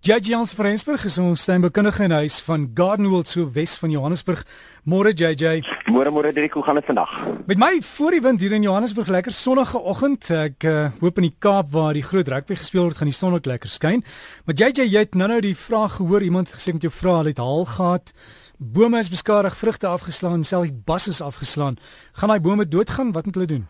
JJ Jans van Rensburg is ons tuinbekundige in huis van Gardenwold so Wes van Johannesburg. Môre JJ. Môre môre Dirk, hoe gaan dit vandag? Met my voor die wind hier in Johannesburg lekker sonnige oggend. Ek uh, hoop in die Kaap waar die groot rugby gespeel word gaan die son ook lekker skyn. Maar JJ, jy het nou-nou die vraag gehoor iemand gesê met jou vra al het haal gehad. Bome is beskadig, vrugte afgeslaan, selfs die bas is afgeslaan. Gaan daai bome doodgaan? Wat moet hulle doen?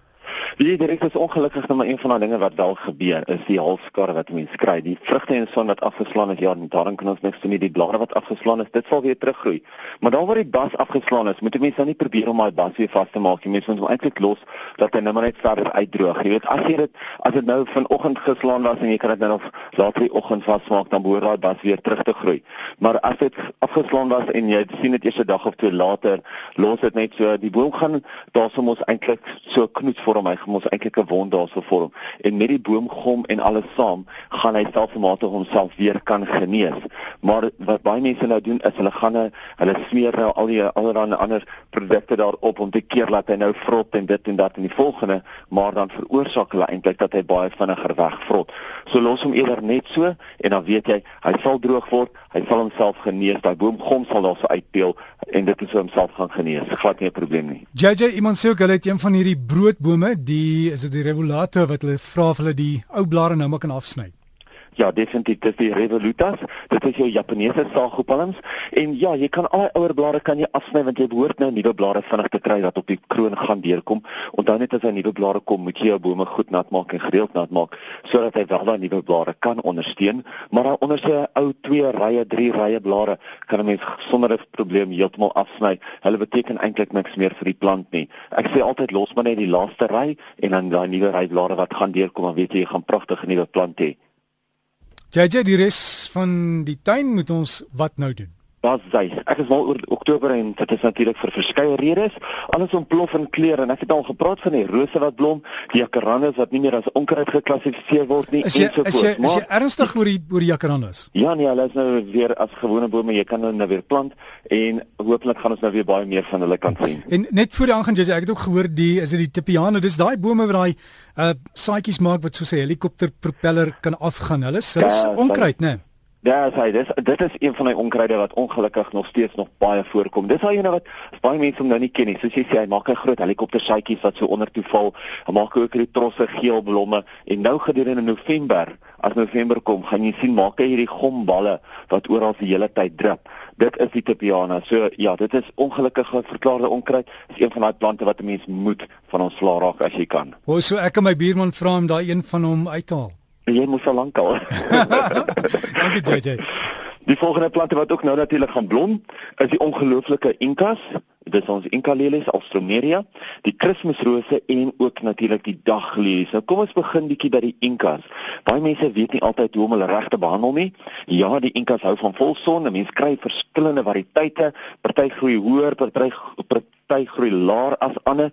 Wie dit is ongelukkig nog maar een van daai dinge wat wel gebeur is die halskar wat mense kry. Die vrugte en son wat afgeslaan is, ja, daarin kan ons niks doen nie. Die blare wat afgeslaan is, dit sal weer teruggroei. Maar daar waar die bas afgeslaan is, moet mense nou nie probeer om daai bas weer vas te maak nie. Mense moet hom eintlik los dat hy nou maar net verder uitdroog. Jy weet, as jy dit as dit nou vanoggend geslaan was en jy kan dit nou nog later die oggend vasmaak, dan behoort daai bas weer terug te groei. Maar as dit afgeslaan was en jy sien dit eers 'n dag of twee later, los dit net so, die boom gaan daarsoms ons eintlik so knoets vir hom hy gaan ons eintlik 'n wond daarso vorm en met die boomgom en alles saam gaan hy selfmatig homself weer kan genees. Maar wat baie mense nou doen is hulle gaan hulle smeer nou al die allerlei ander produkte daarop om te keer dat hy nou vrot en dit en dat en die volgende, maar dan veroorsaak hulle eintlik dat hy baie vinniger wegvrot. So los hom eerder net so en dan weet jy hy sal droog word, hy sal homself genees, daai boomgom sal daarso uitpeel en dit is homself gaan genees. Glad nie 'n probleem nie. JJ iemand sê ook hulle het een van hierdie broodbome die is dit die revolute wat hulle vra of hulle die ou blare nou maar kan afsny. Ja, definitief, dit is die Revolutas. Dit is jou Japaneese saagopalms en ja, jy kan al die ouer blare kan jy afsny want jy behoort nou nuwe blare vinnig te kry wat op die kroon gaan deurkom. Onthou net as hy nuwe blare kom, moet jy jou bome goed nat maak en gereeld nat maak sodat hy wel daai nuwe blare kan ondersteun. Maar daar onder sy ou twee rye, drie rye blare kan 'n mens sonder 'n probleem heeltemal afsny. Hulle beteken eintlik niks meer vir die plant nie. Ek sê altyd los maar net die laaste ry en dan daai nuwe ry blare wat gaan deurkom, dan weet jy jy gaan pragtige nuwe plant hê. JJ die res van die tuin moet ons wat nou doen? Daar's hy. Ek is mal oor Oktober en dit is natuurlik vir verskeie redes. Alles ontplof in kleure en ek het al gepraat van die rose wat blom, die jacarandas wat nie meer as onkruid geklassifiseer word nie en so voort. Is jy is jy ernstig oor die oor die jacarandas? Ja nee, hulle is nou weer as gewone bome, jy kan hulle nou weer plant en hopelik gaan ons nou weer baie meer van hulle kan sien. En net voor die aangaan jy ek het ook gehoor die is dit die tipiano, dis daai bome wat daai uh saaitjies maak wat soos 'n helikopter propeller kan afgaan. Hulle is hulle is ja, onkruid, né? Nee. Ja, sy, dis dit is een van die onkruide wat ongelukkig nog steeds nog baie voorkom. Dis al ene wat baie mense nou nie ken nie. Soos jy sê, hy maak 'n groot helikoptersaadjies wat so onder toe val. Hy maak ook hierdie trosse geel blomme en nou gedurende November, as November kom, gaan jy sien maak hy hierdie gomballe wat oral die hele tyd drup. Dit is die Tipiana. So ja, dit is ongelukkige verklaarde onkruid. Dis een van daai plante wat 'n mens moet van ons sla raak as jy kan. Hoe so ek en my buurman vra om daai een van hom uit te haal. Jy moet al lank al. Dankie JJ. Die volgende plante wat ook nou natuurlik gaan blom, is die ongelooflike Incas. Dit is ons Inca lelies, Alstroemeria, die Kersrose en ook natuurlik die daglelies. Nou kom ons begin bietjie by die Incas. Baie mense weet nie altyd hoe om hulle reg te behandel nie. Ja, die Incas hou van volson. Mense kry verskillende variëteite. Party groei hoër, party party groei laer as ander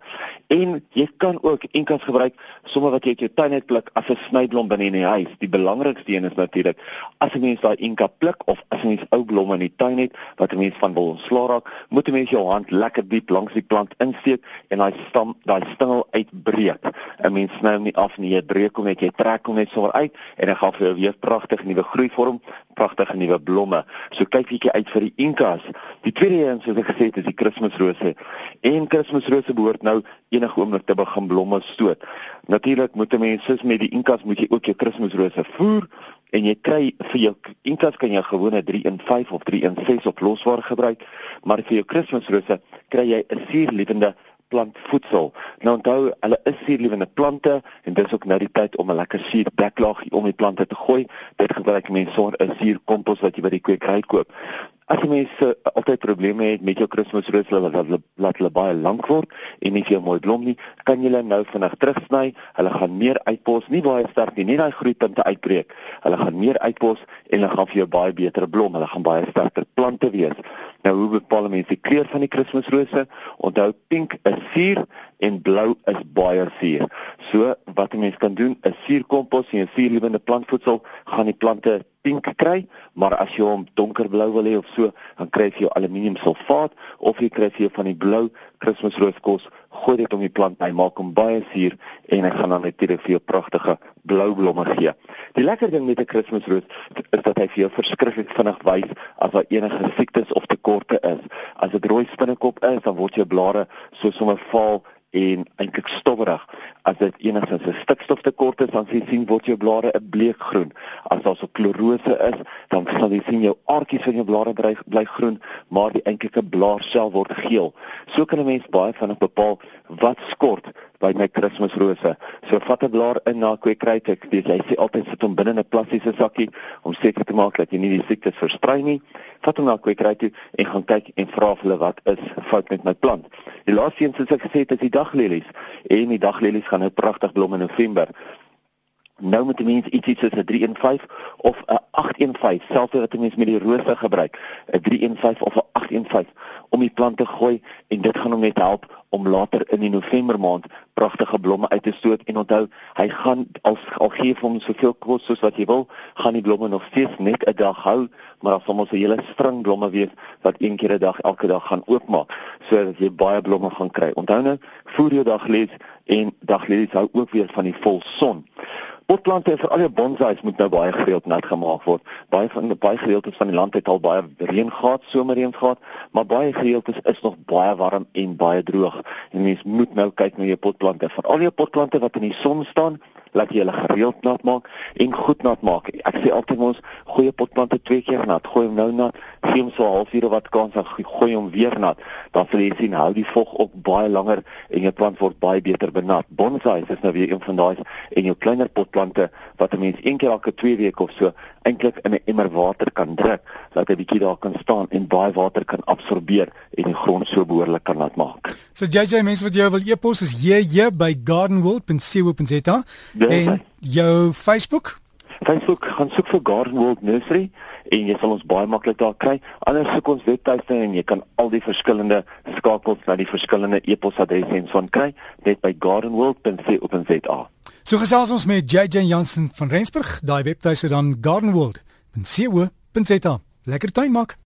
en jy kan ook enkas gebruik sommer wat jy uit jou tuin uit pluk as 'n snyblom binne in die huis. Die belangrikste een is natuurlik as 'n mens daai enka pluk of as 'n mens ou blomme in die tuin het wat 'n mens van wil ontslaa raak, moet 'n mens jou hand lekker diep langs die plant insteek en daai stam, daai stingel uitbreek. 'n Mens sny hom nie af nie, jy breek hom net, jy trek hom net sommer uit en dan gaan vir jou weer pragtig nuwe groei vorm, pragtige nuwe blomme. So kyk bietjie uit vir die enkas. Die tweede een soos ek gesê het is die Kersrose. En Kersrose behoort nou enige oomblik te begin blomme stoot. Natuurlik moet 'n mens soos met die Inkas moet jy ook jou Kersrose voer en jy kry vir jou Inkas kan jy gewone 3 in 5 of 3 in 6 op loswaar gebruik, maar vir jou Kersrose kry jy 'n suurliewende plantvoedsel. Nou onthou, hulle is suurliewende plante en dis ook nou die tyd om 'n lekker suurdeklaag om die plante te gooi. Dit gebruik mense sonder 'n suurkompos wat jy by die kwekery koop. As jy mense altyd probleme het met jou Kersrose wat laat, laat hulle baie lank word en nie veel mooi blom nie, kan jy hulle nou vinnig terugsny. Hulle gaan meer uitpos, nie baie sterk nie, nie daai groeipinte uitbreek. Hulle gaan meer uitpos en hulle gaan vir jou baie beter blom. Hulle gaan baie sterker plante wees. Nou hoe bepaal mense die kleur van die Kersrose? Onthou pink is suur en blou is baie suur. So wat 'n mens kan doen, is suurkompos en suurlewende plantvoedsel gaan die plante pink kry, maar as jy hom donkerblou wil hê of so, dan kry jy aluminiumsulfaat of jy kry jy van die blou Kersrooskos gooi dit om die plant by, maak hom baie suur en hy gaan dan natuurlik vir jou pragtige blou blomme gee. Die lekker ding met 'n Kersroos is dat hy vir jou verskriklik vinnig wys as daar enige siektes of tekorte is. As dit rooi spinnekop is, dan word jou blare so sommer vaal en eintlik stowwerig. As dit enigstens 'n stikstoftekort is, dan sien word jou blare 'n bleekgroen. As daar so klorose is, dan sal jy sien jou aardjies van jou blare bly, bly groen, maar die eintlike blaarsel word geel. So kan 'n mens baie vinnig bepaal wat skort by my Kersrose. So vat 'n blaar in na kweekry ek dis jy sê altyd sit hom binne 'n plastiese sakkie om seker te maak dat jy nie die siektes versprei nie. Vat hom na kweekry toe en gaan kyk en vra hulle wat is fout met my plant. Die laaste een soos ek gesê het is die daglelies en die daglelies gaan nou pragtig blom in November. Nou moet 'n mens ietsie soos 'n 315 of 'n 815, selfs wat 'n mens met die rose gebruik, 'n 315 of 'n 815 om die plant te gooi en dit gaan hom net help om later in die November maand pragtige blomme uit te stoot en onthou, hy gaan al al gee vir hom soveel kos soos wat jy wil, gaan die blomme nog steeds net 'n dag hou, maar dan sal ons 'n hele spring blomme wees wat een keer 'n dag elke dag gaan oopmaak sodat jy baie blomme gaan kry. Onthou nou, voer jou daglies en daglies hou ook weer van die volson. Potplante vir al jou bonsais moet nou baie gereeld nat gemaak word. Baie van die baie gedeeltes van die land het al baie reën gehad, somerreën gehad, maar baie gedeeltes is nog baie warm en baie droog. En mens moet nou kyk na jou potplante. Vir al jou potplante wat in die son staan, laat jy hulle gereeld nat maak en goed nat maak. Ek sê altyd ons goeie potplante twee keer nat. Gooi hom nou nat, gee hom so 'n halfuur wat kans dan gooi hom weer nat. Dan sal jy sien hou die vog op baie langer en jou plant word baie beter benat. Bonsai is nou weer een van daai en jou kleiner potplante wat 'n mens een keer elke 2 weke of so eintlik in 'n emmer water kan druk, laat hy bietjie daar kan staan en baie water kan absorbeer en die grond so behoorlik kan laat maak. So JJ mense wat jou wil e-pos is JJ by gardenworld.co.za en jou Facebook Facebook gaan soek vir Garden World Nursery en jy sal ons baie maklik daar kry. Anders soek ons webtuiste en jy kan al die verskillende skakels na die verskillende e-posadresse en so kry net by gardenworld.co.za. So gesels ons met JJ Jansen van Rensburg, daai webtuiste dan gardenworld.co.za. Lekker tuin maak.